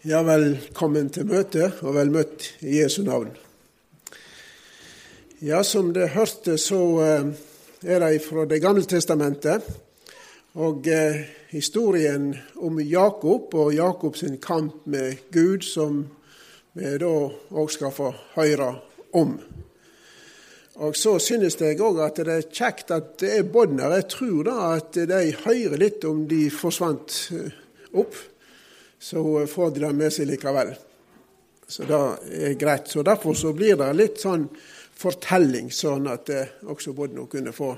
Ja, velkommen til møtet, og vel møtt i Jesu navn. Ja, som det hørte, så eh, er det fra Det gamle testamentet. Og eh, historien om Jakob og Jakobs kamp med Gud, som vi da òg skal få høre om. Og så synes jeg òg at det er kjekt at det er bånd Jeg tror da at de hører litt om de forsvant eh, opp så får de det med seg likevel. Så det er greit. Så Derfor så blir det litt sånn fortelling, sånn at eh, også Bodno kunne få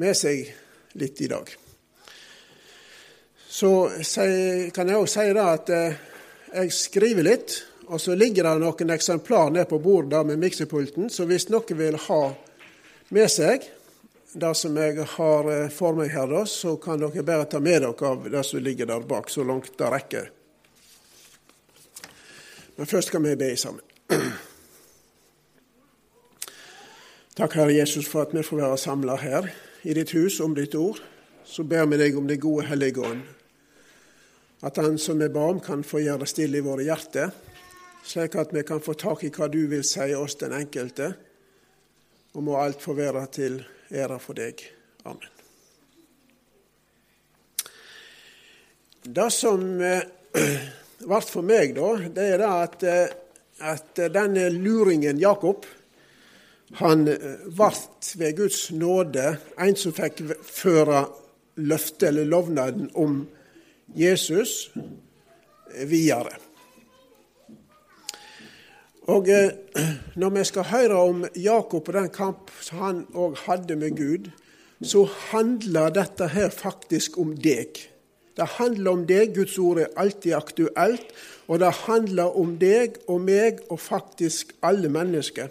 med seg litt i dag. Så kan jeg òg si da at eh, jeg skriver litt, og så ligger det noen eksemplar ned på bordet med miksepulten, så hvis noen vil ha med seg det som jeg har eh, for meg her, da, så kan dere bare ta med dere av det som ligger der bak, så langt det rekker. Men først skal vi be sammen. Takk, Herre Jesus, for at vi får være samla her i ditt hus om ditt ord. Så ber vi deg om det gode Hellige Ånd, at Han som vi ba om, kan få gjøre det stille i våre hjerter, slik at vi kan få tak i hva du vil si oss den enkelte, og må alt få være til ære for deg. Amen. Det som ble eh, for meg, da, det er det at, eh, at denne luringen Jakob han ble eh, ved Guds nåde en som fikk føre løftet eller lovnaden om Jesus videre. Og eh, Når vi skal høre om Jakob og den kamp han òg hadde med Gud, så handler dette her faktisk om deg. Det handler om deg. Guds ord er alltid aktuelt. Og det handler om deg og meg og faktisk alle mennesker.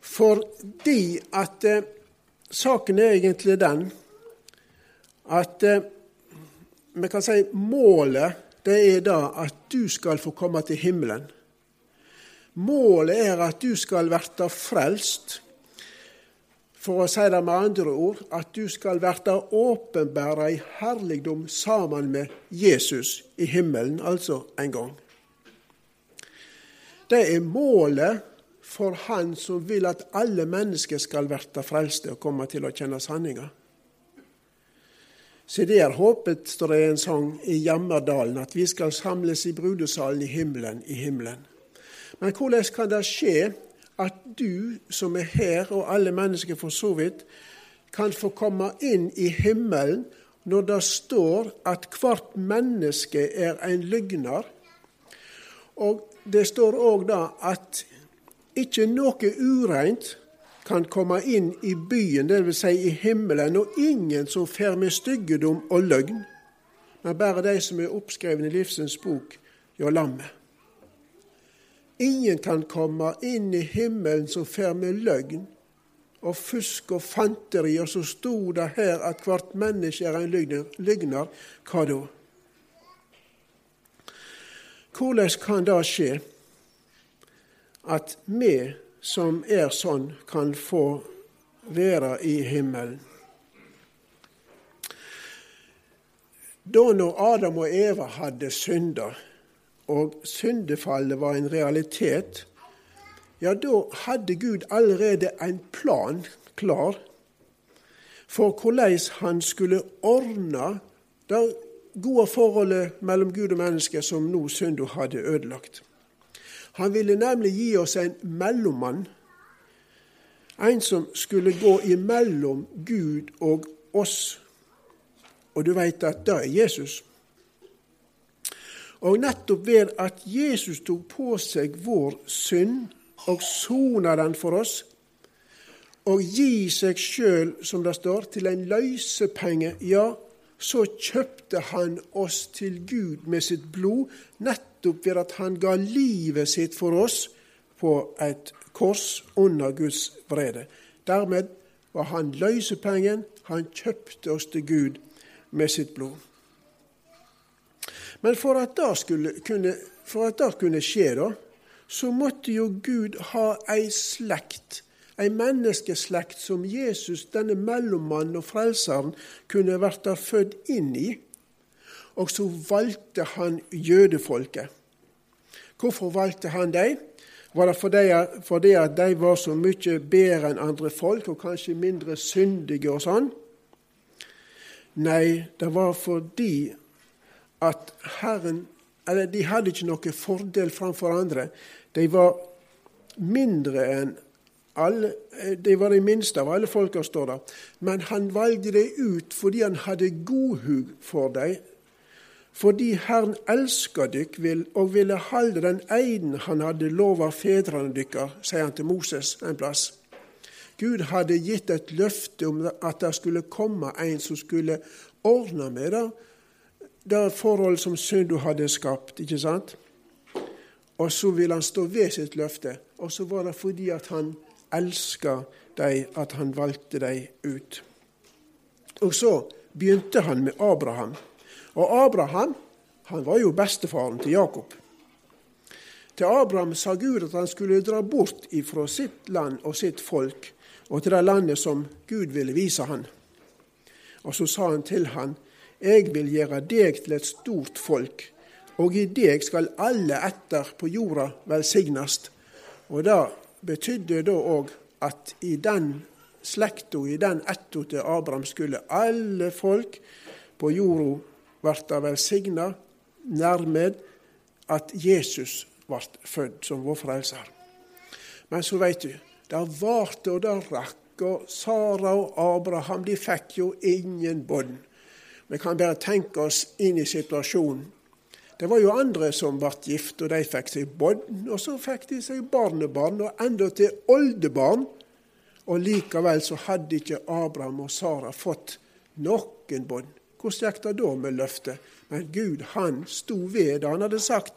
Fordi at eh, saken er egentlig den at eh, vi kan si målet det er da at du skal få komme til himmelen. Målet er at du skal verte frelst. For å si det med andre ord, at du skal verte åpenbæra i herligdom sammen med Jesus i himmelen, altså en gang. Det er målet for Han som vil at alle mennesker skal verte frelste og komme til å kjenne sanninga. Se der håpet, står det i en sang i Jammerdalen, at vi skal samles i brudesalen i himmelen, i himmelen. Men hvordan kan det skje at du som er her, og alle mennesker for så vidt, kan få komme inn i himmelen når det står at hvert menneske er en løgner? Og det står òg da at ikke noe ureint kan komme inn i byen, dvs. Si i himmelen, og ingen som fer med styggedom og løgn, men bare de som er oppskrevet i livsens bok hjå lammet. Ingen kan komme inn i himmelen som fer med løgn og fusk og fanteri, og så sto det her at hvert menneske er en løgner. Hva da? Hvordan kan det skje at vi som er sånn, kan få være i himmelen? Da når Adam og Eva hadde synda, og syndefallet var en realitet, ja, da hadde Gud allerede en plan klar for hvordan han skulle ordne det gode forholdet mellom Gud og mennesket som nå synda hadde ødelagt. Han ville nemlig gi oss en mellommann, en som skulle gå imellom Gud og oss. Og du veit at det er Jesus. Og nettopp ved at Jesus tok på seg vår synd og sona den for oss, og gi seg sjøl, som det står, til en løysepenge, ja, så kjøpte han oss til Gud med sitt blod, nettopp ved at han ga livet sitt for oss på et kors under Guds vrede. Dermed var han løysepengen, han kjøpte oss til Gud med sitt blod. Men for at det, skulle kunne, det kunne skje, da, så måtte jo Gud ha ei slekt, ei menneskeslekt som Jesus, denne mellommannen og frelseren, kunne vært født inn i. og så valgte han jødefolket. Hvorfor valgte han dem? Var det fordi, fordi at de var så mye bedre enn andre folk, og kanskje mindre syndige og sånn? Nei, det var fordi at Herren Eller de hadde ikke noen fordel framfor andre. De var mindre enn alle, De var de minste av alle folka, står det. Men han valgte dem ut fordi han hadde godhug for dem. Fordi Herren elska dykk og ville holde den eiden han hadde lova fedrene dykkar, sier han til Moses en plass. Gud hadde gitt et løfte om at det skulle komme en som skulle ordne med det, det forhold som synda hadde skapt. ikke sant? Og så ville han stå ved sitt løfte. Og så var det fordi at han elska dem, at han valgte dem ut. Og så begynte han med Abraham. Og Abraham han var jo bestefaren til Jakob. Til Abraham sa Gud at han skulle dra bort ifra sitt land og sitt folk og til det landet som Gud ville vise han. Og så sa han til han, Jeg vil gjøre deg til et stort folk, og i deg skal alle etter på jorda velsignes. Og det betydde da òg at i den slekta, i den ætta til Abraham, skulle alle folk på jorda bli velsigna, nærmed at Jesus ble født som vår frelser. Men så veit du, det varte og det rakk, og Sara og Abraham de fikk jo ingen bånd. Vi kan bare tenke oss inn i situasjonen. Det var jo andre som ble gift, og de fikk seg bånd. Og så fikk de seg barnebarn, og enda til oldebarn. Og likevel så hadde ikke Abraham og Sara fått noen bånd. Hvordan gikk det da med løftet? Men Gud, han sto ved det han hadde sagt.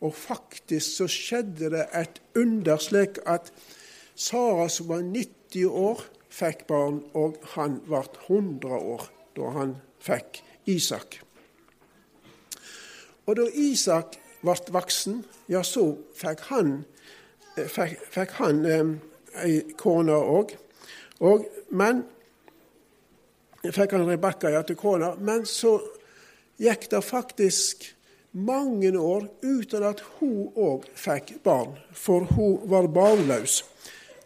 Og faktisk så skjedde det et under slik at Sara, som var 90 år, fikk barn, og han ble 100 år da han fikk Isak. Og da Isak ble voksen, ja, så fikk han, eh, fikk, fikk han eh, ei kone òg. Men fikk han Rebekka ja, til kona. Men så gikk det faktisk mange år uten at hun òg fikk barn, for hun var barnløs.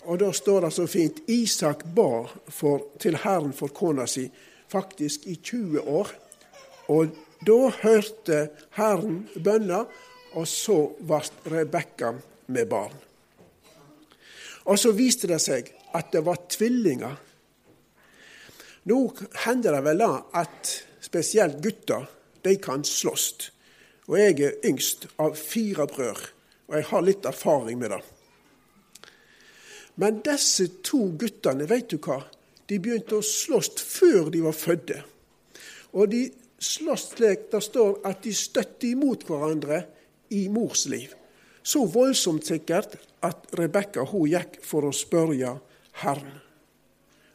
Og da står det så fint Isak ba for, til Herren for kona si, faktisk i 20 år. Og da hørte Herren bønna, og så ble Rebekka med barn. Og så viste det seg at det var tvillinger. Nå hender det vel da at spesielt gutter de kan slåss. Og jeg er yngst av fire brødre, og jeg har litt erfaring med det. Men disse to guttene, vet du hva? De begynte å slåss før de var fødte. Og de slåss slik det står at de støtte imot hverandre i mors liv. Så voldsomt sikkert at Rebekka gikk for å spørre Herren.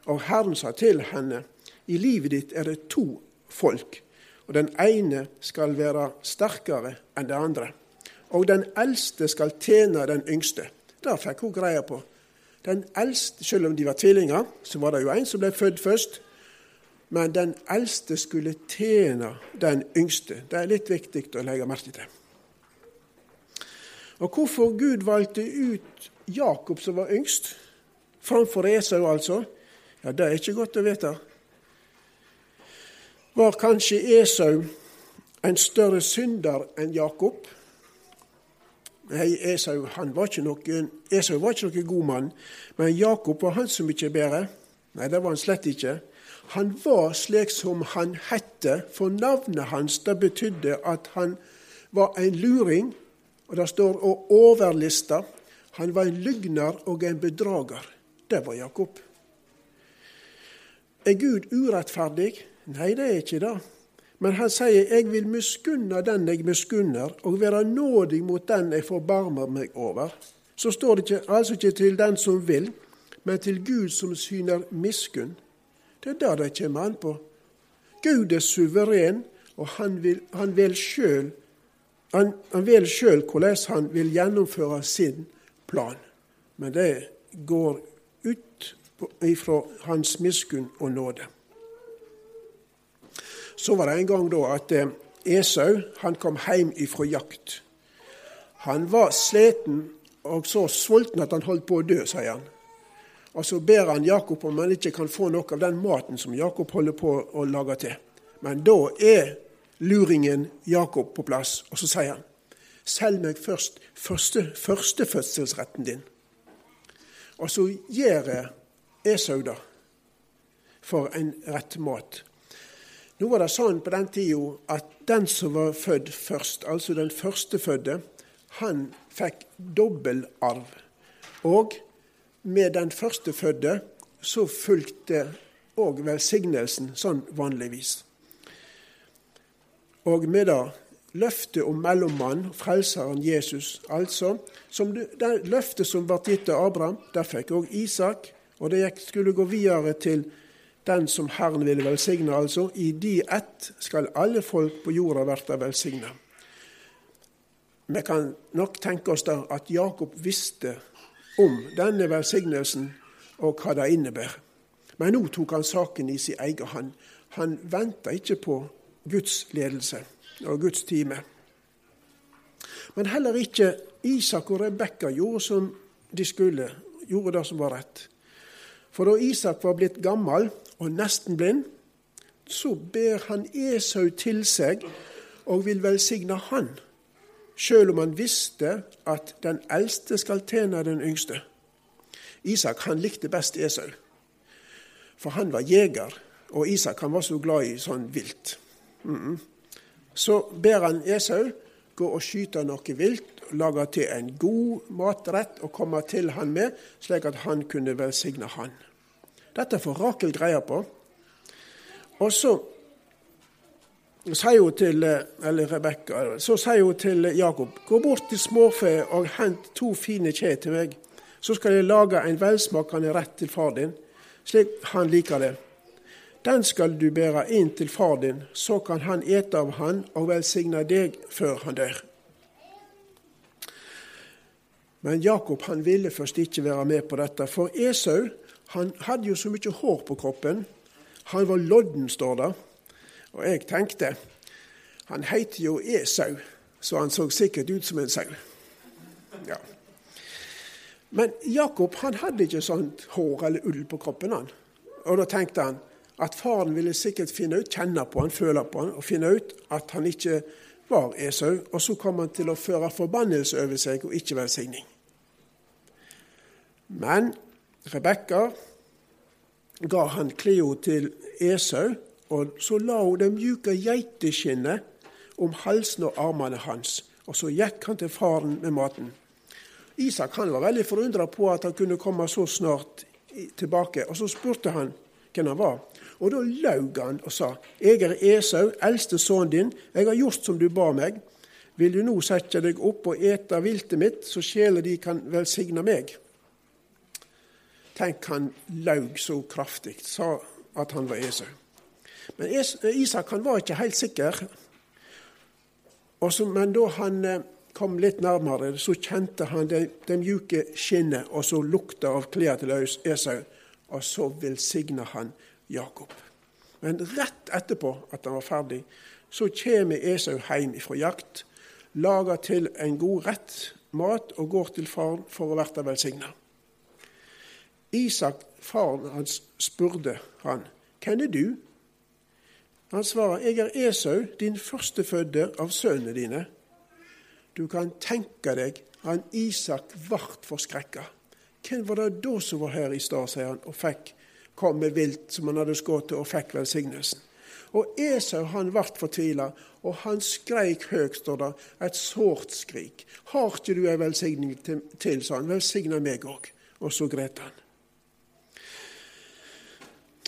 Og Herren sa til henne, i livet ditt er det to folk, og den ene skal være sterkere enn det andre. Og den eldste skal tjene den yngste. Det fikk hun greie på. Den eldste, Selv om de var tvillinger, så var det jo en som ble født først. Men den eldste skulle tjene den yngste. Det er litt viktig å legge merke til. Og Hvorfor Gud valgte ut Jakob, som var yngst, framfor Esau, altså, ja, det er ikke godt å vite. Var kanskje Esau en større synder enn Jakob? Nei, Esau, var ikke noen, Esau var ikke noen god mann, men Jakob var han så mye bedre. Nei, det var han slett ikke. Han var slik som han hette, for navnet hans det betydde at han var en luring, og det står 'å overliste. Han var en lygner og en bedrager. Det var Jakob. Er Gud urettferdig? Nei, det er ikke det. Men han sier, 'Jeg vil miskunne den jeg miskunner, og være nådig mot den jeg forbarmer meg over'. Så står det ikke, altså ikke til den som vil, men til Gud som syner miskunn. Det er det det kommer an på. Gud er suveren, og han vil, han sjøl han, han vil sjøl hvordan han vil gjennomføre sin plan. Men det går ut ifra hans miskunn og nåde. Så var det en gang da at eh, Esau han kom hjem ifra jakt. Han var sliten og så sulten at han holdt på å dø, sier han. Og så ber han Jakob om han ikke kan få noe av den maten som Jakob holder på å lage til. Men da er luringen Jakob på plass, og så sier han Selg meg først første, førstefødselsretten din. Og så gjør Esau det for en rett mat. Nå var det sånn på den tida at den som var født først, altså den førstefødte, han fikk dobbelarv. Og med den førstefødte så fulgte òg velsignelsen sånn vanligvis. Og med det løftet om mellommann, frelseren Jesus, altså som det, det løftet som ble gitt til Abraham, der fikk òg Isak, og det skulle gå videre til den som Herren ville velsigne, altså. I de ett skal alle folk på jorda verta velsigna. Vi kan nok tenke oss da at Jakob visste om denne velsignelsen og hva det innebærer. Men nå tok han saken i sin egen hånd. Han venta ikke på Guds ledelse og Guds time. Men heller ikke Isak og Rebekka gjorde som de skulle, gjorde det som var rett. For da Isak var blitt gammel og nesten blind, så ber han Esau til seg og vil velsigne han sjøl om han visste at den eldste skal tjene den yngste. Isak han likte best Esau, for han var jeger, og Isak han var så glad i sånn vilt. Mm -mm. Så ber han Esau gå og skyte noe vilt, lage til en god matrett og komme til han med, slik at han kunne velsigne han. Dette får Rakel greie på. Og så sier hun til eller Rebekka, så sier hun til Jakob gå bort til småfe og hent to fine kje til meg. Så skal jeg lage en velsmakende rett til far din, slik han liker det. Den skal du bære inn til far din, så kan han ete av han og velsigne deg før han dør. Men Jakob han ville først ikke være med på dette, for Esau han hadde jo så mye hår på kroppen. Han var lodden, står det. Og jeg tenkte han heter jo Esau, så han så sikkert ut som en sau. Ja. Men Jakob han hadde ikke sånt hår eller ull på kroppen. han. Og Da tenkte han at faren ville sikkert finne ut, kjenne på han, føle på han, og finne ut at han ikke var Esau. Og så kom han til å føre forbannelse over seg og ikke velsigning. Men Rebekka ga han Cleo til Esau og så la hun det mjuke geiteskinnet om halsen og armene hans, og så gikk han til faren med maten. Isak han var veldig forundra på at han kunne komme så snart tilbake, og så spurte han hvem han var. Og da laug han og sa, 'Jeg er Esau, eldste sønnen din, jeg har gjort som du ba meg.' 'Vil du nå sette deg opp og ete viltet mitt, så sjela de kan velsigne meg?' Tenk, han laug så kraftig, sa at han var Esau. Men Isak han var ikke helt sikker. Også, men da han eh, kom litt nærmere, så kjente han det, det mjuke skinnet og så lukta av klærne til Esau. Og så velsigna han Jakob. Men rett etterpå at han var ferdig, så kommer Esau hjem fra jakt, lager til en god rett mat og går til faren for å bli velsigna. Isak, faren hans, spurte han, 'Hvem er du?' Han svarer, 'Jeg er Esau, din førstefødte av sønnene dine.' Du kan tenke deg han Isak vart forskrekka. Hvem var det da som var her i stad, sier han, og fikk kom med vilt som han hadde skutt, og fikk velsignelsen? Og Esau han ble fortvila, og han skreik høyt, står det, et sårt skrik. Har ikke du ei velsigning til, sa han. Velsigna meg òg. Og så gret han.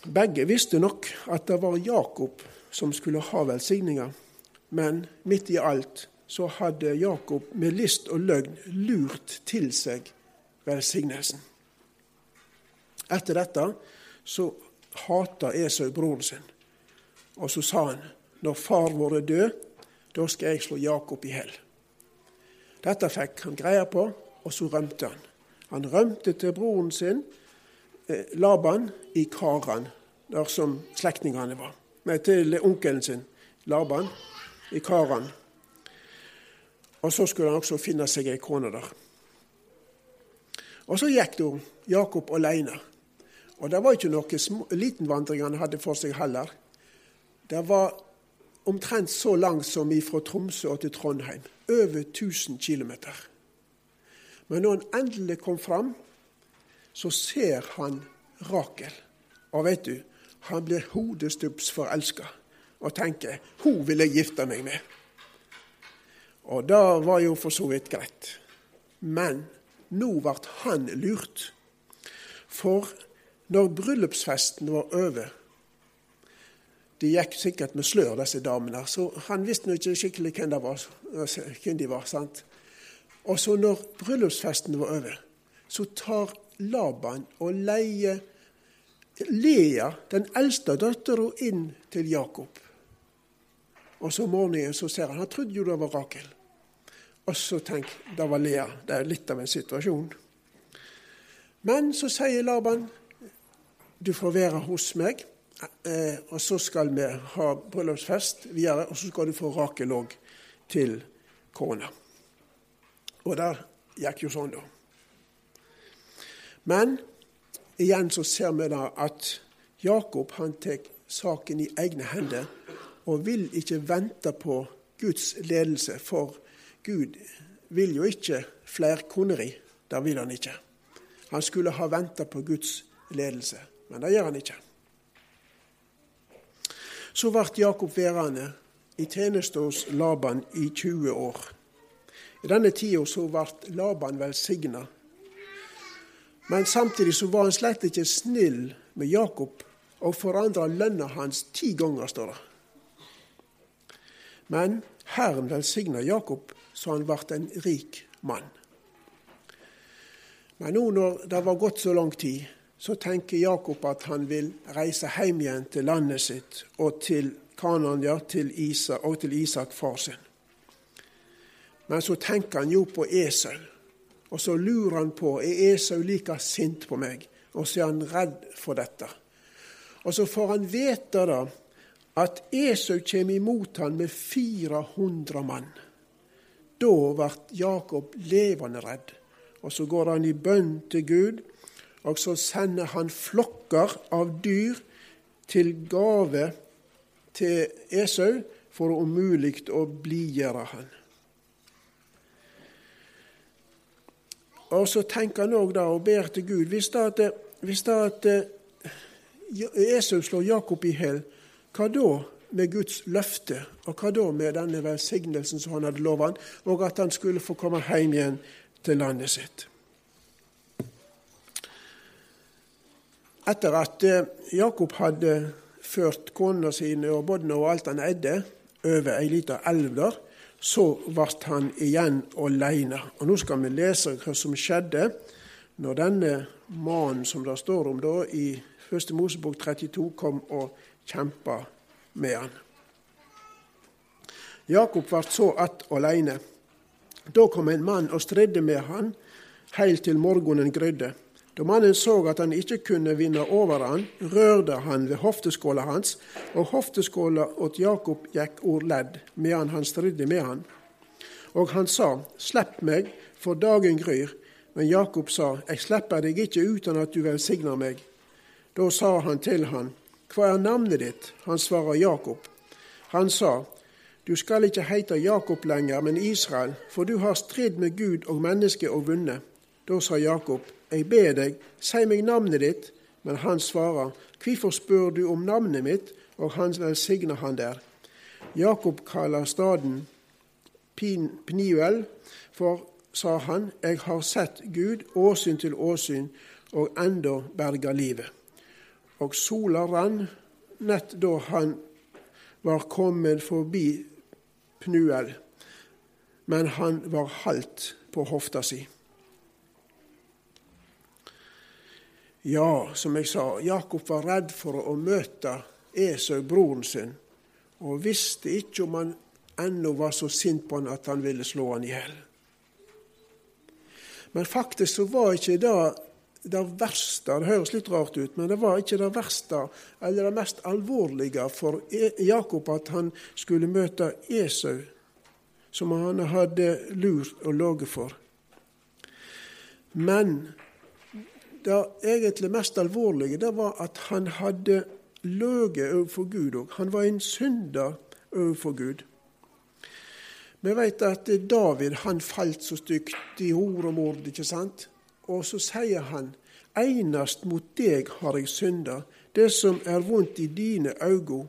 Begge visste nok at det var Jakob som skulle ha velsigninga, men midt i alt så hadde Jakob med list og løgn lurt til seg velsignelsen. Etter dette så hata Esau broren sin, og så sa han når far vår er død, da skal jeg slå Jakob i hjel. Dette fikk han greie på, og så rømte han. Han rømte til broren sin, eh, Laban, i Karan, der som slektningene var. Nei, til onkelen sin, Laban. i Karan. Og så skulle han også finne seg ei kone der. Og så gikk da Jakob alene. Og det var ikke noe liten vandring han hadde for seg heller. Det var omtrent så langt som fra Tromsø til Trondheim. Over 1000 km. Men når han endelig kom fram, så ser han Rakel. Og vet du, han blir hodestups forelska og tenker hun vil jeg gifte meg med. Og det var jo for så vidt greit. Men nå ble han lurt. For når bryllupsfesten var over De gikk sikkert med slør, disse damene, så han visste ikke skikkelig hvem, var, hvem de var. sant? Og så når bryllupsfesten var over, så tar Laban og leier Lea, den eldste dattera, inn til Jakob. Og så morgenen så ser han Han trodde jo det var Rakel. Og så tenk, det var Lea. Det er litt av en situasjon. Men så sier Laban, du får være hos meg, eh, og så skal vi ha bryllupsfest videre, og så skal du få Rakel òg til kona. Og det gikk jo sånn, da. Men igjen så ser vi da at Jakob han tar saken i egne hender og vil ikke vente på Guds ledelse, for Gud vil jo ikke flerkoneri. Det vil han ikke. Han skulle ha venta på Guds ledelse, men det gjør han ikke. Så ble Jakob værende i tjeneste hos Laban i 20 år. I denne tida ble Laban velsigna. Men samtidig så var han slett ikke snill med Jakob og forandra lønna hans ti ganger, står det. Men Herren velsigna Jakob så han ble en rik mann. Men nå når det var gått så lang tid, så tenker Jakob at han vil reise hjem igjen til landet sitt og til Kanan, ja, til Isak, og til Isak, far sin. Men så tenker han jo på Esau, og så lurer han på er Esau like sint på meg, og så er han redd for dette. Og så får han vite da at Esau kommer imot han med 400 mann. Da ble Jakob levende redd, og så går han i bønn til Gud, og så sender han flokker av dyr til gave til Esau for å umulig å blidgjøre han. Og så tenker han òg og ber til Gud Hvis da at, hvis da at eh, Esau slår Jakob i hjel, hva da med Guds løfte? Og hva da med denne velsignelsen som han hadde lovet han, og at han skulle få komme hjem igjen til landet sitt? Etter at eh, Jakob hadde ført konene sine og båndene og alt han eide, over ei lita elv der, så ble han igjen alene. Og Nå skal vi lese hva som skjedde når denne mannen som det står om da i 1. Mosebok 32, kom og kjempa med han. Jakob ble så att alene. Da kom en mann og stridde med han heilt til morgenen grydde. Da mannen så at han ikke kunne vinne over han, rørte han ved hofteskåla hans, og hofteskåla åt Jakob gikk ordledd medan han stridde med han. Og han sa, Slipp meg, for dagen gryr. Men Jakob sa, Jeg slipper deg ikke uten at du velsigner meg. Da sa han til han, Hva er navnet ditt? Han svarer Jakob. Han sa, Du skal ikke heite Jakob lenger, men Israel, for du har stridd med Gud og mennesket og vunnet. Da sa Jakob, jeg ber deg, si meg navnet ditt. Men han svarer, hvorfor spør du om navnet mitt? Og han velsigner han der. Jakob kaller staden Pniuel, for, sa han, jeg har sett Gud åsyn til åsyn, og enda berga livet. Og sola rann nett da han var kommet forbi Pnuel, men han var halt på hofta si. Ja, som jeg sa, Jakob var redd for å møte Esau, broren sin, og visste ikke om han ennå var så sint på han at han ville slå han i hjel. Men faktisk så var ikke det det verste. Det høres litt rart ut, men det var ikke det verste eller det mest alvorlige for e- Jakob at han skulle møte Esau, som han hadde lurt og ligget for. Men det egentlig mest alvorlige det var at han hadde løyet overfor Gud òg. Han var en synder overfor Gud. Vi vet at David han falt så stygt i hor og mord, ikke sant? Og så sier han Einast mot deg har jeg synda. Det som er vondt i dine øyne,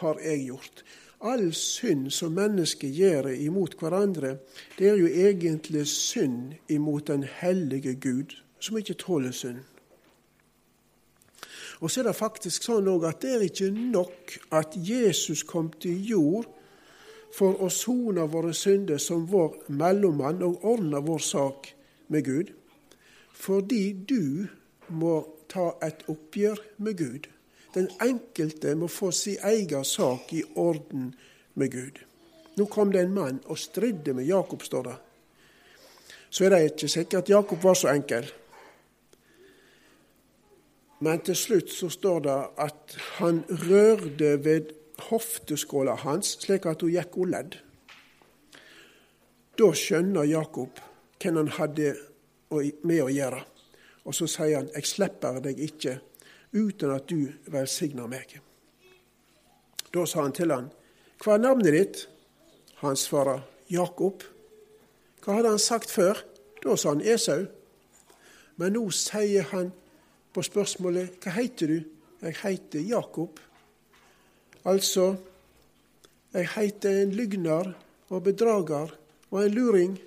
har jeg gjort. All synd som mennesker gjør imot hverandre, det er jo egentlig synd imot den hellige Gud, som ikke tåler synd. Og så er det faktisk sånn at det er ikke nok at Jesus kom til jord for å sone våre synder som vår mellommann og ordne vår sak med Gud, fordi du må ta et oppgjør med Gud. Den enkelte må få sin egen sak i orden med Gud. Nå kom det en mann og stridde med Jakob, står det. Så er det ikke sikkert at Jakob var så enkel. Men til slutt så står det at han rørte ved hofteskåla hans, slik at hun gikk og ledd. Da skjønner Jakob hvem han hadde med å gjøre. Og så sier han, 'Jeg slipper deg ikke uten at du velsigner meg'. Da sa han til han, 'Hva er navnet ditt?' Han svarer, 'Jakob'. Hva hadde han sagt før? Da sa han Esau. Men nå sier han på spørsmålet 'Hva heter du?' 'Jeg heter Jakob'. Altså, jeg heter en lygner og bedrager og en luring.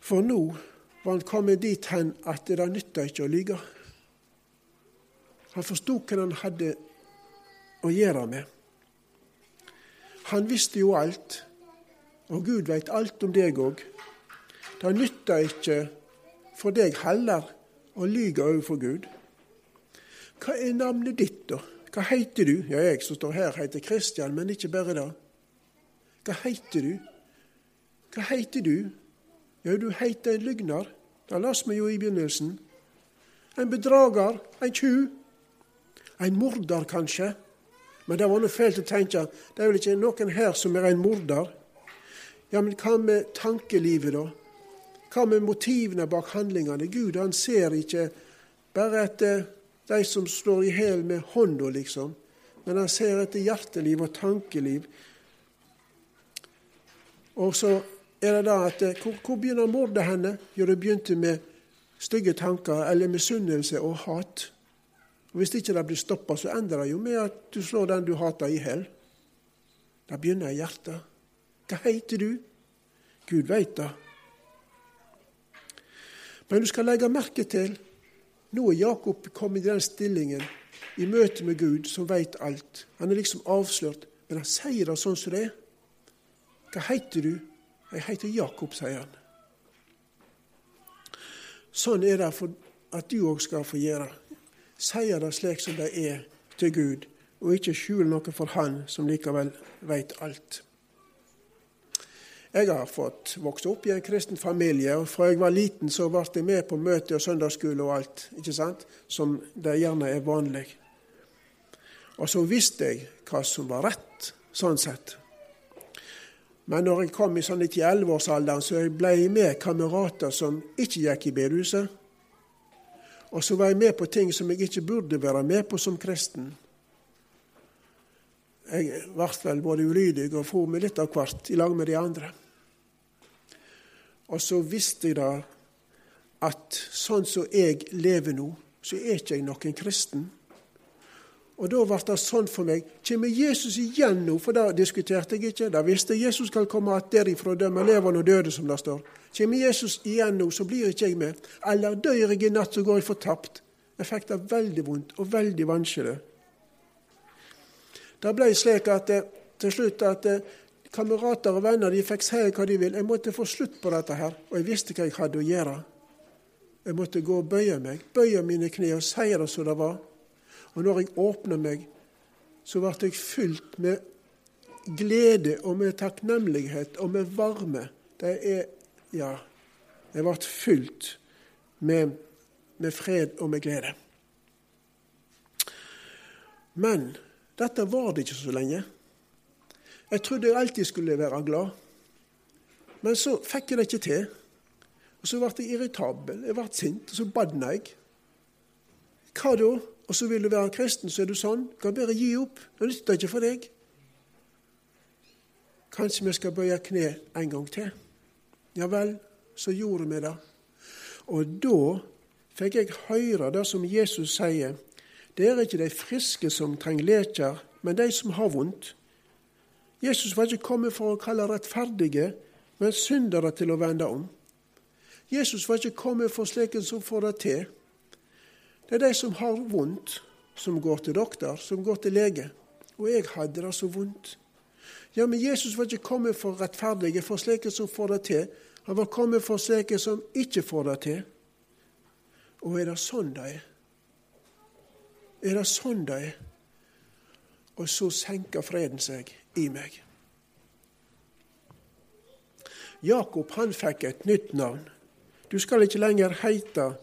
For nå var han kommet dit hen at det nytta ikke å lyge. Han forsto hva han hadde å gjøre med. Han visste jo alt, og Gud veit alt om deg òg. Det nytta ikke for deg heller å lyge overfor Gud. Hva er navnet ditt, da? Hva heter du? Ja, jeg som står her, heter Kristian, men ikke bare det. Hva heter du? Hva heter du? Ja, du heter en lygner. Det leste vi jo i begynnelsen. En bedrager, en tjuv. En morder, kanskje. Men det var noe fælt å tenke. Det er vel ikke noen her som er en morder? Ja, men hva med tankelivet, da? Hva med motivene bak handlingene? Gud han ser ikke bare etter de som slår i hjel med hånda, liksom. Men han ser etter hjerteliv og tankeliv. Og så er det da at eh, hvor, hvor begynner mordet henne? Jo, det begynte med stygge tanker eller misunnelse og hat. Og Hvis ikke det blir stoppa, så ender det jo med at du slår den du hater, i hjel. Det begynner i hjertet. Hva heter du? Gud veit det. Men du skal legge merke til nå er Jakob kommet i den stillingen i møte med Gud, som veit alt. Han er liksom avslørt, men han sier det sånn som det er. Hva heter du? Jeg heter Jakob, sier han. Sånn er det for at du òg skal få gjøre. Sier det slik som det er til Gud, og ikke skjule noe for Han som likevel veit alt. Jeg har fått vokse opp i en kristen familie, og fra jeg var liten så ble jeg med på møter og søndagsskole og alt, ikke sant? som det gjerne er vanlig. Og så visste jeg hva som var rett, sånn sett. Men når jeg kom i sånn 10-11-årsalderen, så ble jeg med kamerater som ikke gikk i bedehuset. Og så var jeg med på ting som jeg ikke burde være med på som kristen. Jeg ble vel både ulydig og for meg litt av hvert i lag med de andre. Og så visste jeg da at sånn som jeg lever nå, så er ikke jeg noen kristen. Og da ble det sånn for meg. Kommer Jesus igjen nå? For det diskuterte jeg ikke. Da visste jeg Jesus skal komme att derifra og dømme levende og døde, som det står. Kommer Jesus igjen nå, så blir ikke jeg med. Eller dør jeg i natt, så går jeg fortapt. Jeg fikk det veldig vondt og veldig vanskelig. Det ble slik at eh, til slutt at eh, kamerater og venner de fikk si hva de ville. Jeg måtte få slutt på dette her, og jeg visste hva jeg hadde å gjøre. Jeg måtte gå og bøye meg, bøye mine kne og si det som det var. Og når jeg åpna meg, så ble jeg fylt med glede og med takknemlighet og med varme. Det er Ja, Jeg ble fylt med, med fred og med glede. Men dette var det ikke så lenge. Jeg trodde jeg alltid skulle være glad. Men så fikk jeg det ikke til. Og Så ble jeg irritabel, jeg ble sint, og så badna jeg. Hva da? Og så vil du være kristen, så er du sånn. Kan bare gi opp. Det nytter ikke for deg. Kanskje vi skal bøye kne en gang til. Ja vel, så gjorde vi det. Og da fikk jeg høre det som Jesus sier. Det er ikke de friske som trenger leker, men de som har vondt. Jesus var ikke kommet for å kalle rettferdige, men syndere til å vende om. Jesus var ikke kommet for slike som får det til. Det er de som har vondt, som går til doktor, som går til lege. Og jeg hadde det så vondt. Ja, men Jesus var ikke kommet for rettferdige, for slike som får det til. Han var kommet for slike som ikke får det til. Og er det sånn det er? Er det sånn det er? Og så senker freden seg i meg. Jakob han fikk et nytt navn. Du skal ikke lenger heite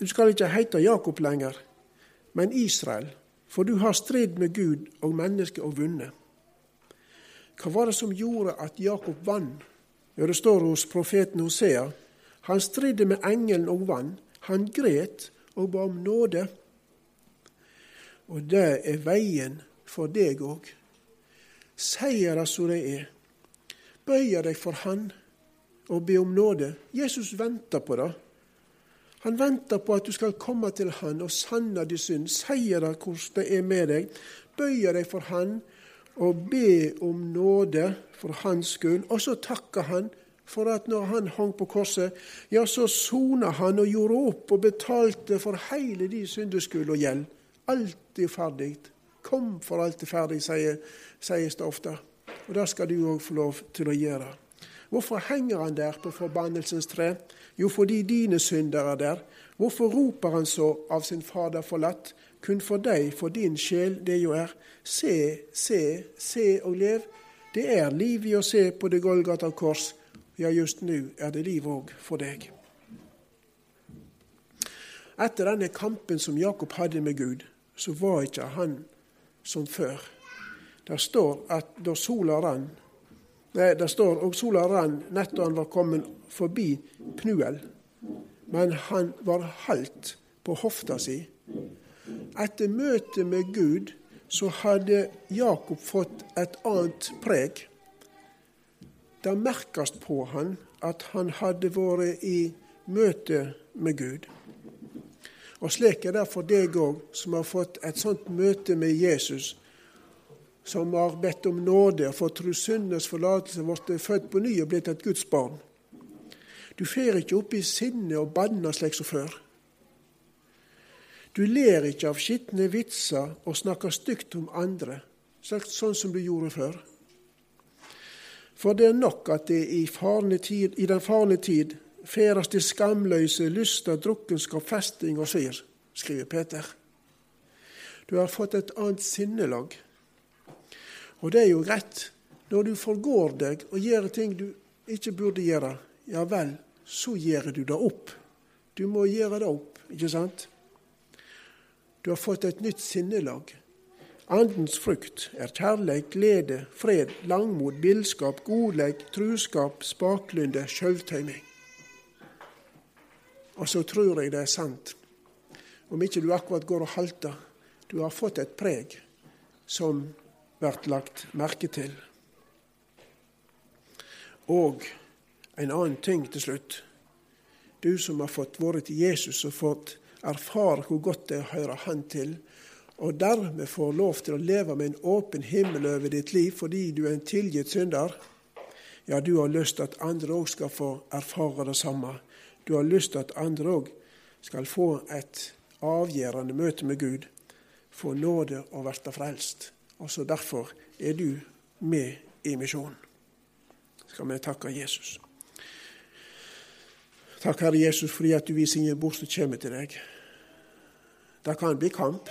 Du skal ikke heite Jakob lenger, men Israel, for du har strid med Gud og mennesket og vunnet. Hva var det som gjorde at Jakob vant? Ja, det står hos profeten Hosea. Han stridde med engelen og vann. Han gret og ba om nåde. Og det er veien for deg òg. Sier det som det er. Bøyer deg for Han og be om nåde. Jesus venter på det. Han venter på at du skal komme til Han og sanne din synd. Sier det hvordan det er med deg. Bøyer deg for Han og be om nåde for Hans skyld. Og så takker Han for at når Han hang på korset, ja, så sona Han og gjorde opp og betalte for hele din syndeskyld og gjeld. Alt er ferdig. Kom, for alt er ferdig, sier, sies det ofte. Og det skal du òg få lov til å gjøre. Hvorfor henger han der på forbannelsens tre? Jo, fordi dine synder er der. Hvorfor roper han så av sin Fader forlatt? Kun for deg, for din sjel, det jo er. Se, se, se og lev. Det er liv i å se på det Golgata kors. Ja, just nå er det liv òg for deg. Etter denne kampen som Jakob hadde med Gud, så var ikke han som før. Det står at da sola rann Nei, det står og sola rann nett da han var kommet forbi Pnuel, men han var halt på hofta si. Etter møtet med Gud så hadde Jakob fått et annet preg. Det merkes på han at han hadde vært i møte med Gud. Og slik er det for deg òg, som har fått et sånt møte med Jesus, som har bedt om nåde og fått syndenes forlatelse, blitt født på ny og blitt et Guds barn. Du fer ikke opp i sinnet og banner slik som før. Du ler ikke av skitne vitser og snakker stygt om andre, sånn som du gjorde før. For det er nok at det i, tid, i den farne tid feres til skamløse lyster, drukkenskap, festing og svir, skriver Peter. Du har fått et annet sinnelag. Og det er jo rett. Når du forgår deg og gjør ting du ikke burde gjøre, ja vel, så gjør du det opp. Du må gjøre det opp, ikke sant? Du har fått et nytt sinnelag. Andens frukt er kjærleik, glede, fred, langmod, bilskap, godleik, truskap, spaklynde, sjølvtøyming. Og så tror jeg det er sant, om ikke du akkurat går og halter. Du har fått et preg som blir lagt merke til. Og en annen ting til slutt. Du som har fått vært til Jesus og fått erfare hvor godt det er å høre Han til, og dermed får lov til å leve med en åpen himmel over ditt liv fordi du er en tilgitt synder, ja, du har lyst til at andre òg skal få erfare det samme. Du har lyst til at andre òg skal få et avgjørende møte med Gud, få nåde og bli frelst. Og så Derfor er du med i misjonen. Skal vi takke Jesus. Takk, Herre Jesus, fordi at du viser ingen bort som kommer til deg. Det kan bli kamp,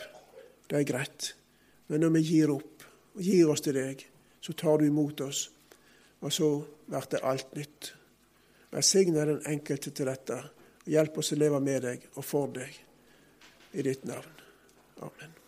det er greit. Men når vi gir opp og gir oss til deg, så tar du imot oss, og så blir det alt nytt. Velsigne den enkelte til dette. Hjelp oss å leve med deg og for deg. I ditt navn. Amen.